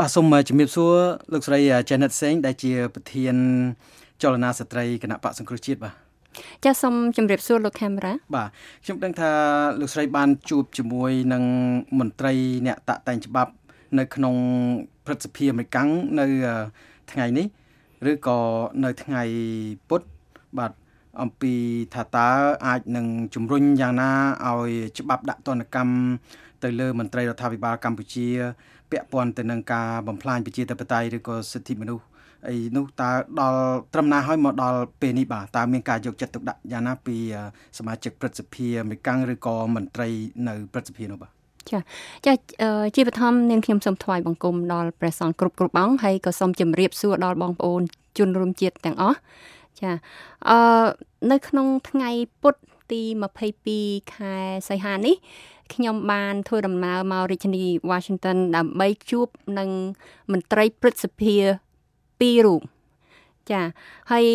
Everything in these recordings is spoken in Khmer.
បាទសូមជំរាបសួរលោកស្រី Janet Singh ដែលជាប្រធាន ចលនាស្ត្រីគណៈបកសង្គ្រោះជាតិបាទចាសសូមជម្រាបសួរលោកខេមរ៉ាបាទខ្ញុំដឹងថាលោកស្រីបានជួបជាមួយនឹងមន្ត្រីអ្នកតាក់តែងច្បាប់ នៅក្នុងព្រឹទ្ធសភាអាមេរិកនៅថ្ងៃនេះ ឬក៏នៅថ្ងៃពុធបាទ អំពីថាតើអាចនឹងជំរុញយ៉ាងណាឲ្យច្បាប់ដាក់ទណ្ឌកម្មទៅលើមន្ត្រីរដ្ឋាភិបាលកម្ពុជា ពាក់ព័ន្ធទៅនឹងការបំផ្លាញប្រជាធិបតេយ្យឬក៏សិទ្ធិមនុស្សអីនោះតើដល់ត្រឹមណាហើយមកដល់ពេលនេះបាទតើមានការយកចិត្តទុកដាក់យ៉ាងណាពីសមាជិកព្រឹទ្ធសភាអាមេរិកឬក៏មន្ត្រីនៅព្រឹទ្ធសភានោះបាទចាចាជាបឋមនាងខ្ញុំសូមថ្វាយបង្គំដល់ព្រះសង្ឃគ្រប់គ្រប់អង្គហើយក៏សូមជម្រាបសួរដល់បងប្អូនជនរួមជាតិទាំងអស់ ចាអឺនៅក្នុងថ្ងៃពុធទី22ខែសីហានេះខ្ញុំបានធ្វើដំណើរមករាជធានី Washington ដើម្បីជួបនឹងមន្ត្រីព្រឹទ្ធសភាពីររូបចាហើយ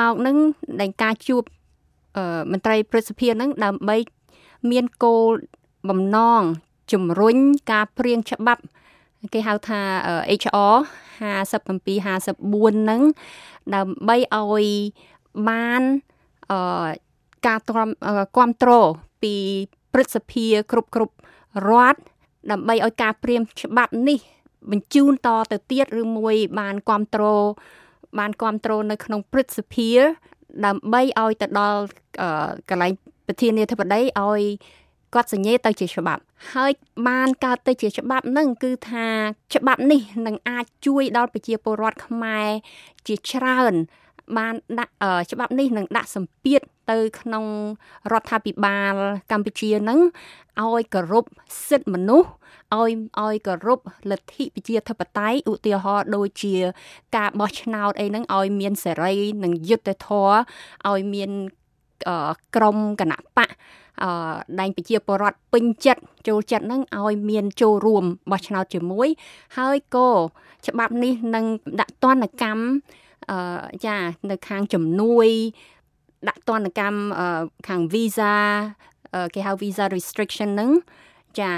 មកនឹងដែលការជួបអឺមន្ត្រីព្រឹទ្ធសភានឹងដើម្បីមានគោលបំណងជំរុញការព្រៀងច្បាប់ គេហៅថា HR 57 54ហ្នឹងដើម្បីឲ្យបានអឺការទ្រាំគ្រប់គ្រងពីព្រឹទ្ធសភាគ្រប់គ្រប់រដ្ឋដើម្បីឲ្យការព្រៀមច្បាប់នេះ បញ្ជូនតទៅទៀតឬមួយបានគ្រប់គ្រងបានគ្រប់គ្រងនៅក្នុងព្រឹទ្ធសភាដើម្បីឲ្យទៅដល់កន្លែងប្រធានាធិបតីឲ្យ គាត់សញ្ញេទៅជាច្បាប់ ហើយបានកើតទៅជាច្បាប់នឹងគឺថាច្បាប់នេះនឹងអាចជួយដល់ប្រជាពលរដ្ឋខ្មែរជាច្រើនបានដាក់ច្បាប់នេះនឹងដាក់សម្ពាធទៅក្នុងរដ្ឋាភិបាលកម្ពុជានឹងឲ្យគោរពសិទ្ធិមនុស្សឲ្យឲ្យគោរពលទ្ធិប្រជាធិបតេយ្យឧទាហរណ៍ដូចជា ការបោះឆ្នោតអីហ្នឹងឲ្យមានសេរីនិងយុត្តិធម៌ឲ្យមានក្រមគណៈបកអឺ ដែងប្រជាពលរដ្ឋពេញចិត្តចូលចិត្តនឹងឲ្យមានចូលរួមបោះឆ្នោតជាមួយ ហើយក៏ច្បាប់នេះនឹងដាក់ទណ្ឌកម្មអឺចានៅខាងជំនួយ ដាក់ទណ្ឌកម្មខាង visa គេហៅ visa restriction ហ្នឹងចា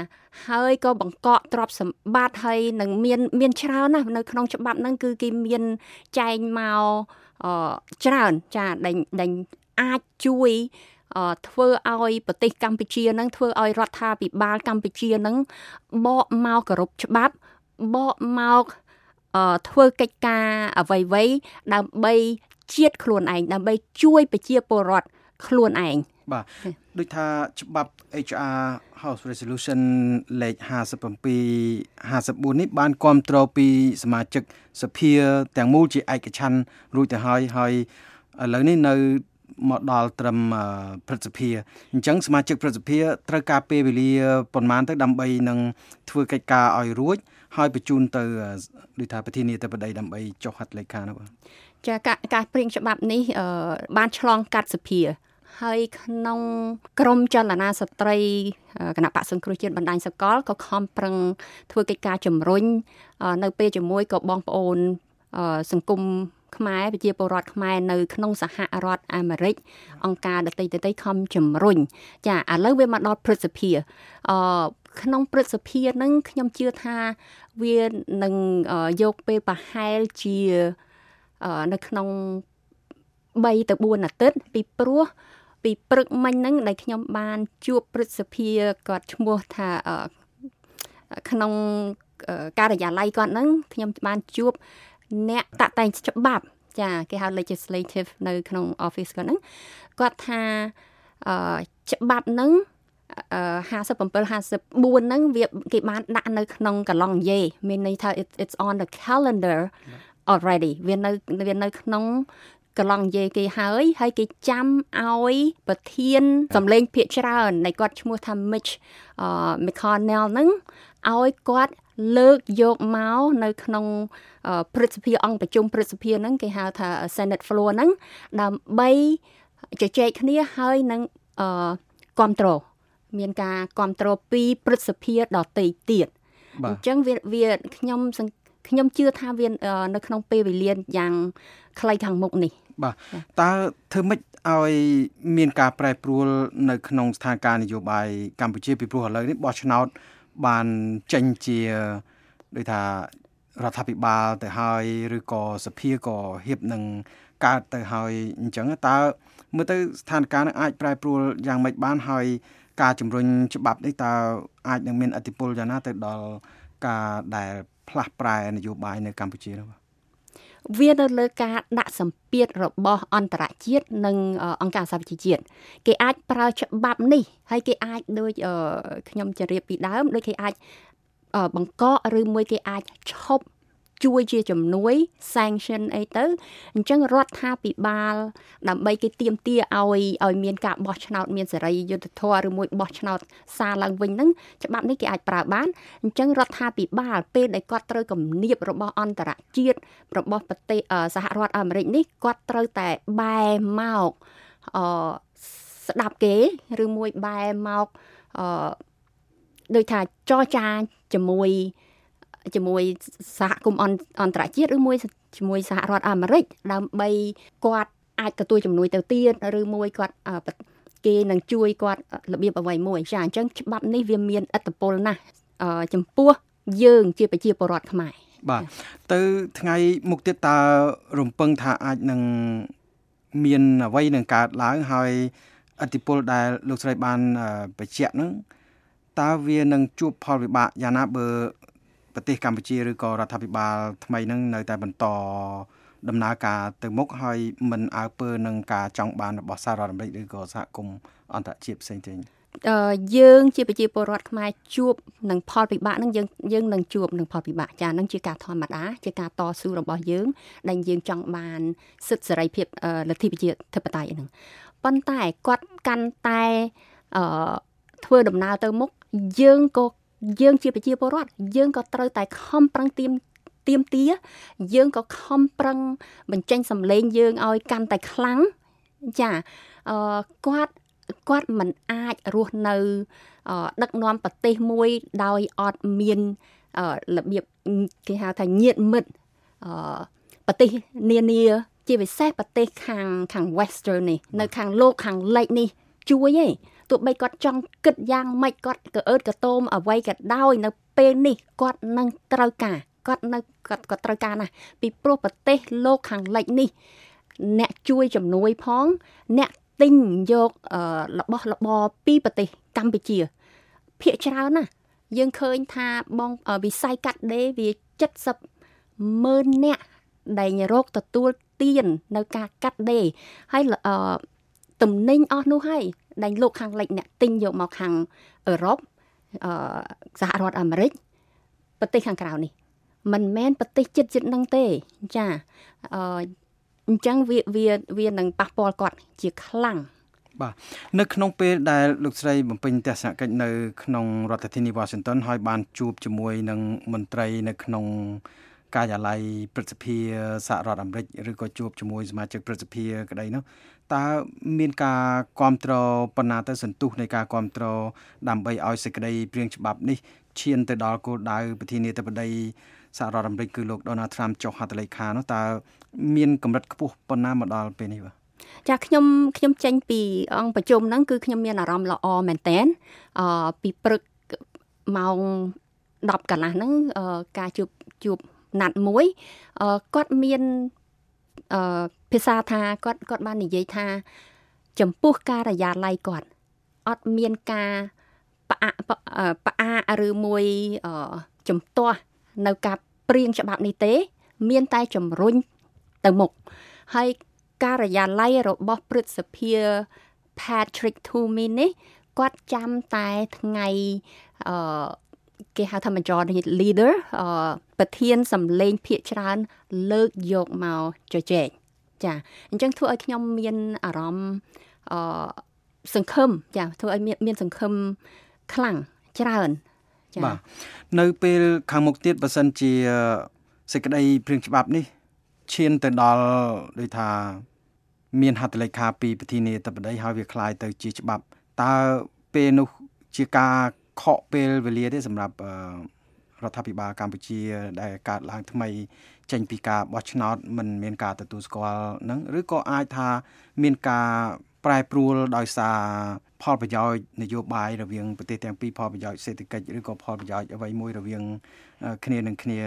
ហើយក៏បង្កក់ទ្រព្យសម្បត្តិហើយនឹងមានមានច្រើនណាស់នៅក្នុងច្បាប់ហ្នឹងគឺគេមានចែងមកច្រើនចាដែលដែលអាចជួយ ធ្វើឲ្យប្រទេសកម្ពុជានឹងធ្វើឲ្យរដ្ឋាភិបាលកម្ពុជានឹងបកមកគោរពច្បាប់បកមកធ្វើកិច្ចការអ្វីៗដើម្បីជាតិខ្លួនឯងដើម្បីជួយប្រជាពលរដ្ឋខ្លួនឯងបាទដូចថាច្បាប់ HR House Resolution លេខ57 54នេះបានគ្រប់គ្រងពីសមាជិកសភាទាំងមូលជាឯកច្ឆ័ន្ទរួចទៅហើយហើយឥឡូវនេះនៅ មកដល់ត្រឹមព្រឹទ្ធសភាអញ្ចឹងសមាជិកព្រឹទ្ធសភាត្រូវការពេលវេលាប៉ុន្មានទៅដើម្បីនឹងធ្វើកិច្ចការឲ្យរួចហើយបញ្ជូនទៅដូចថាប្រធានាធិបតីដើម្បីចុះហត្ថលេខានោះបាទចាការព្រៀងច្បាប់នេះបានឆ្លងកាត់សភាហើយក្នុងក្រមចលនាស្ត្រីគណៈបកសង្គ្រោះជាតិបណ្ដាញសកលក៏ខំប្រឹងធ្វើកិច្ចការជំរុញនៅពេលជាមួយក៏បងប្អូនសង្គម ខ្មែរប្រជាពលរដ្ឋខ្មែរនៅក្នុងសហរដ្ឋអាមេរិកអង្គការដតីដតីខំជំរុញចាឥឡូវវាមកដល់ព្រឹទ្ធសភាអឺក្នុងព្រឹទ្ធសភានឹងខ្ញុំជឿថាវានឹងយកពេលប្រហែលជានៅក្នុង3ទៅ4អាទិត្យពីព្រោះពីព្រឹកមិញហ្នឹងដែលខ្ញុំបានជួបព្រឹទ្ធសភាគាត់ឈ្មោះថាក្នុងការិយាល័យគាត់ហ្នឹងខ្ញុំបានជួប អ្នកតាក់តែងច្បាប់ ចាគេហៅ legislative នៅក្នុង office គាត់ហ្នឹងគាត់ថាច្បាប់ហ្នឹង57 54ហ្នឹងវាគេបានដាក់នៅក្នុងកន្លងយេមានន័យថា it's on the calendar already វានៅវានៅក្នុងកន្លងនិយាយគេហើយហើយគេចាំឲ្យប្រធានសម្លេងភាកច្រើននៃគាត់ឈ្មោះថា Mitch McConnell ហ្នឹងឲ្យគាត់ លើកយកមកនៅក្នុងព្រឹទ្ធសភាអង្គប្រជុំព្រឹទ្ធសភាហ្នឹងគេហៅថា Senate floor ហ្នឹងដើម្បីជជែកគ្នាហើយនឹងគ្រប់គ្រងមានការគ្រប់គ្រងពីព្រឹទ្ធសភាដទៃទៀតអញ្ចឹងវាវាខ្ញុំខ្ញុំជឿថាវានៅក្នុងពេលវេលាយ៉ាងខ្លីខាងមុខនេះ បាទតើធ្វើម៉េចឲ្យមានការប្រែប្រួលនៅក្នុងស្ថានភាពនយោបាយកម្ពុជាពីព្រោះឥឡូវនេះបោះឆ្នោត បានចេញជាដូចថារដ្ឋាភិបាលទៅហើយឬក៏សភាក៏ហៀបនឹងកើតទៅហើយអញ្ចឹងតើមើលទៅស្ថានភាពនឹងអាចប្រែប្រួលយ៉ាងម៉េចបានហើយការជំរុញច្បាប់នេះតើអាចនឹងមានអធិបុលយ៉ាងណាទៅដល់ការដែលផ្លាស់ប្រែនយោបាយនៅកម្ពុជានោះ វានៅលើការដាក់សម្ពាធរបស់អន្តរជាតិនិងអង្គការសហប្រជាជាតិ គេអាចប្រើច្បាប់នេះហើយគេអាចដូចខ្ញុំជម្រាបពីដើមដូចគេអាចបង្កកឬមួយគេអាចឈប់ ជួយជាជំនួយ sanction អីទៅអញ្ចឹងរដ្ឋាភិបាល ដើម្បីគេទៀមទាឲ្យឲ្យមានការបោះឆ្នោតមានសេរីយុត្តិធម៌ឬមួយបោះឆ្នោតសារឡើងវិញហ្នឹងច្បាប់នេះគេអាចប្រើបានអញ្ចឹងរដ្ឋាភិបាលពេលដែលគាត់ត្រូវគំនាបរបស់អន្តរជាតិរបស់ប្រទេសសហរដ្ឋអាមេរិកនេះគាត់ត្រូវតែបែរមកអឺស្ដាប់គេឬមួយបែរមកអឺដូចថាចរចាជាមួយ ជាមួយសហគមន៍អន្តរជាតិឬមួយជាមួយសហរដ្ឋអាមេរិកដើម្បីគាត់អាចទទួលជំនួយទៅទៀតឬមួយគាត់គេនឹងជួយគាត់របៀបអ្វីមួយចាអញ្ចឹងច្បាប់នេះវាមានឥទ្ធិពលណាស់ចំពោះយើងជាប្រជាពលរដ្ឋខ្មែរបាទទៅថ្ងៃមុខទៀតតើរំពឹងថាអាចនឹងមានអ្វីនឹងកើតឡើងហើយអតិពលដែលលោកស្រីបានបញ្ជាក់ហ្នឹងតើវានឹងជួបផលវិបាកយ៉ាងណាបើ ប្រទេសកម្ពុជាឬក៏រដ្ឋាភិបាលថ្មីនឹងនៅតែបន្តដំណើរការទៅមុខហើយមិនអើពើនឹងការចង់បានរបស់សហរដ្ឋអាមេរិកឬក៏សហគមន៍អន្តរជាតិផ្សេងៗយើងជាប្រជាពលរដ្ឋខ្មែរជួបនឹងផលពិបាកនឹងយើងយើងនឹងជួបនឹងផលពិបាកចានឹងជាការធម្មតាជាការតស៊ូរបស់យើង ដែលយើងចង់បានសិទ្ធិសេរីភាពលទ្ធិប្រជាធិបតេយ្យហ្នឹងប៉ុន្តែគាត់កាន់តែអឺធ្វើដំណើរទៅមុខយើងក៏ យើងជាប្រជាពលរដ្ឋយើងក៏ត្រូវតែខំប្រឹងទៀមទៀមទាយើងក៏ខំប្រឹងបញ្ចេញសម្លេងយើងឲ្យកាន់តែខ្លាំងចាអឺគាត់គាត់មិនអាចរស់នៅ ដឹកនាំប្រទេសមួយដោយអត់មានរបៀបគេហៅថាញាតមិត្តប្រទេសនានា ជាពិសេសប្រទេសខាងខាង western នេះ នៅខាងលោកខាងលិចនេះជួយឯង ទោះបីគាត់ចង់គិតយ៉ាងម៉េចគាត់ក៏អឺតក៏តោមអ្វីក៏ដោយនៅពេលនេះគាត់នឹងត្រូវការគាត់នៅគាត់គាត់ត្រូវការណាស់ពីព្រោះប្រទេសលោកខាងលិចនេះ អ្នកជួយជំនួយផង អ្នកទិញយករបស់របរពីប្រទេសកម្ពុជាភាគច្រើនណាយើងឃើញថាបងវិស័យកាត់ដេរវា70ម៉ឺនអ្នកដែលរកទទួលទាននៅការកាត់ដេរហើយទំនិញអស់នោះហើយ ដែលលោកខាងលិចអ្នកទិញយកមកខាងអឺរ៉ុបអឺសហរដ្ឋអាមេរិកប្រទេសខាងក្រៅនេះ មិនមែនប្រទេសជិតជិតនឹងទេចាអឺអញ្ចឹងវាវាវានឹងប៉ះពាល់គាត់ជាខ្លាំងបាទនៅក្នុងពេលដែលលោកស្រីបំពេញទស្សនកិច្ចនៅក្នុងរដ្ឋធានី Washington ហើយបានជួបជាមួយនឹងមន្ត្រីនៅក្នុងការិយាល័យព្រឹទ្ធសភាសហរដ្ឋអាមេរិកឬក៏ជួបជាមួយសមាជិកព្រឹទ្ធសភាក្តីនោះ តើមានការគ្រប់គ្រងប៉ុណ្ណាទៅសន្ទុះនៃការគ្រប់គ្រងដើម្បីឲ្យសេចក្តីព្រៀងច្បាប់នេះឈានទៅដល់គោលដៅប្រធានាធិបតីសហរដ្ឋអាមេរិកគឺលោក Donald Trump ចុះហត្ថលេខានោះតើមានកម្រិតខ្ពស់ប៉ុណ្ណាមកដល់ពេលនេះបាទចាខ្ញុំខ្ញុំចេញពីអង្គប្រជុំហ្នឹងគឺខ្ញុំមានអារម្មណ៍ល្អមែនតែនអឺពីព្រឹកម៉ោង10កន្លះហ្នឹងការជួបជួបណាត់មួយគាត់មាន អឺភាសាថាគាត់គាត់បាននិយាយថា ចំពោះការិយាល័យគាត់អត់មានការផ្អាកផ្អាកឬមួយចំទាស់នៅការព្រៀងច្បាប់នេះទេ មានតែជំរុញទៅមុខហើយការិយាល័យរបស់ព្រឹទ្ធសភា Patrick Toomey នេះគាត់ចាំតែថ្ងៃអឺ គេហៅថា majority leader អឺប្រធានសម្លេងភាកច្រើនលើកយកមកជជែកចាអញ្ចឹងធ្វើឲ្យខ្ញុំមានអារម្មណ៍អឺសង្ឃឹមចាធ្វើឲ្យមានមានសង្ឃឹមខ្លាំងច្រើនចាបាទនៅពេលខាងមុខទៀតបើសិនជាសេចក្តីព្រៀងច្បាប់នេះឈានទៅដល់ដូចថាមានហត្ថលេខាពីប្រធានាធិបតីហើយវាคล้ายទៅជាច្បាប់តើពេលនោះជាការ ខកពេលវេលាទេសម្រាប់រដ្ឋាភិបាលកម្ពុជា ដែលកើតឡើងថ្មី ចេញពីការបោះឆ្នោតមិនមានការទទួលស្គាល់នឹងឬក៏អាចថាមានការប្រែប្រួលដោយសារផលប្រយោជន៍នយោបាយរវាងប្រទេសទាំងពីរផលប្រយោជន៍សេដ្ឋកិច្ចឬក៏ផលប្រយោជន៍អ្វីមួយរវាងគ្នានឹងគ្នា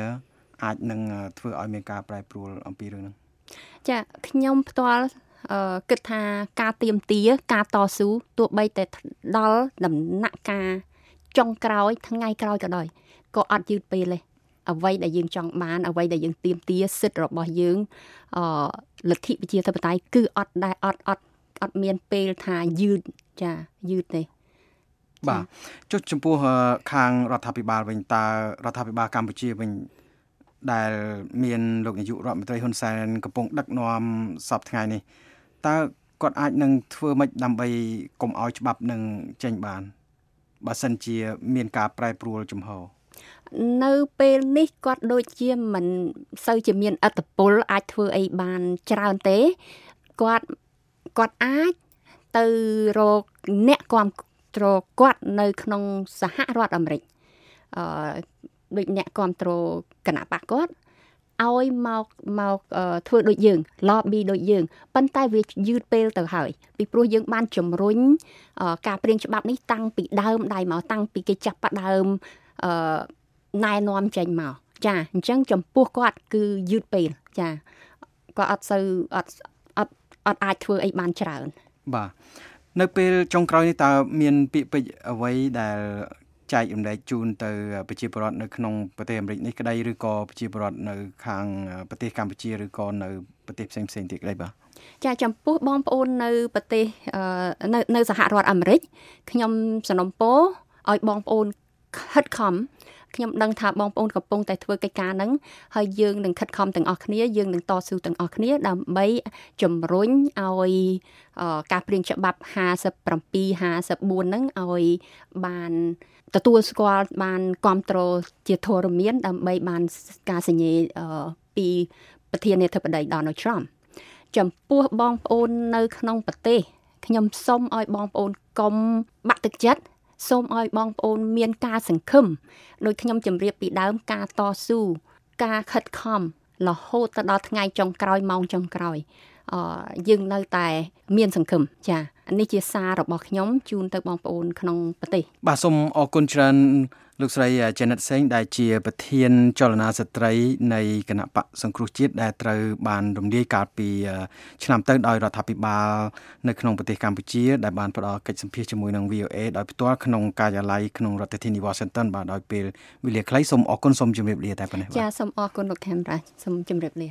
អាចនឹងធ្វើឲ្យមានការប្រែប្រួលអំពីរឿងហ្នឹងចាខ្ញុំផ្ទាល់អឺគិតថាការទៀមទាការតស៊ូទោះបីតែដល់ដំណាក់កាល ចុងក្រោយថ្ងៃក្រោយក៏ដោយក៏អត់យឺតពេលទេអ្វីដែលយើងចង់បានអ្វីដែលយើងទៀមទាសិទ្ធិរបស់យើងអឺលទ្ធិប្រជាធិបតេយ្យគឺអត់ដែរអត់អត់អត់មានពេលថាយឺតចាយឺតទេបាទចុះចំពោះខាងរដ្ឋាភិបាលវិញតើរដ្ឋាភិបាលកម្ពុជាវិញដែលមានលោកនាយករដ្ឋមន្ត្រីហ៊ុនសែនកំពុងដឹកនាំសពថ្ងៃនេះតើគាត់អាចនឹងធ្វើម៉េចដើម្បីកុំឲ្យច្បាប់នឹងចេញបាន បើសិនជា មានការប្រែប្រួលជំហរនៅពេលនេះគាត់ដូចជាមិនសូវជាមានអត្តពលអាចធ្វើអីបានច្រើនទេគាត់គាត់អាចទៅរកអ្នកគាំទ្រគាត់នៅក្នុងសហរដ្ឋអាមេរិកអឺដូចអ្នកគ្រប់គ្រងគណៈបកគាត់ ឲ្យមកមកធ្វើដូចយើង lobby ដូចយើងប៉ុន្តែវាយឺតពេលទៅហើយពីព្រោះយើងបានជំរុញការព្រៀងច្បាប់នេះតាំងពីដើមដៃមកតាំងពីគេចាប់ផ្ដើមអឺណែនាំចេញមកចាអញ្ចឹងចំពោះគាត់គឺយឺតពេលចាគាត់អត់សូវអត់អត់អត់អាចធ្វើអីបានច្រើនបាទនៅពេលចុងក្រោយនេះតើមានពាក្យពេចន៍អ្វីដែល ចែករំលែកជូនទៅប្រជាពលរដ្ឋនៅក្នុងប្រទេសអាមេរិកនេះក្តីឬក៏ប្រជាពលរដ្ឋនៅខាងប្រទេសកម្ពុជាឬក៏នៅប្រទេសផ្សេងផ្សេងទៀតក្តីបាទចាចំពោះបងប្អូននៅប្រទេសនៅនៅសហរដ្ឋអាមេរិកខ្ញុំសនំពោឲ្យបងប្អូនខិតខំខ្ញុំដឹងថាបងប្អូនកំពុងតែធ្វើកិច្ចការហ្នឹងហើយយើងនឹងខិតខំទាំងអស់គ្នាយើងនឹងតស៊ូទាំងអស់គ្នាដើម្បីជំរុញឲ្យការព្រៀងច្បាប់57 54ហ្នឹងឲ្យបាន ទទួលស្គាល់បានគ្រប់គ្រងជាធរមាន ដើម្បីបានការសញ្ញេពីប្រធានាធិបតី Donald Trump ចំពោះបងប្អូននៅ ក្នុងប្រទេសខ្ញុំសូមឲ្យបងប្អូនកុំបាក់ទឹកចិត្តសូមឲ្យបងប្អូនមានការសង្ឃឹមដោយខ្ញុំជម្រាបពីដើមការតស៊ូការខិតខំរហូតទៅដល់ថ្ងៃចុងក្រោយម៉ោងចុងក្រោយអឺ យើងនៅតែមានសង្ឃឹមចានេះជាសាររបស់ខ្ញុំជូនទៅបងប្អូនក្នុងប្រទេសបាទសូមអរគុណច្រើនលោកស្រី Janet Singh ដែលជាប្រធានចលនាស្ត្រីនៃគណៈបកសង្គ្រោះជាតិដែលត្រូវបានរំលាយកាលពីឆ្នាំទៅដោយរដ្ឋាភិបាលនៅក្នុងប្រទេសកម្ពុជាដែលបានផ្ដល់កិច្ចសម្ភាសជាមួយនឹង VOA ដោយផ្ទាល់ក្នុងការិយាល័យក្នុងរដ្ឋធានី Washington បាទដោយពេលវេលាខ្លីសូមអរគុណសូមជម្រាបលាតែប៉ុណ្ណេះចាសូមអរគុណលោកខេមរាសូមជម្រាបលា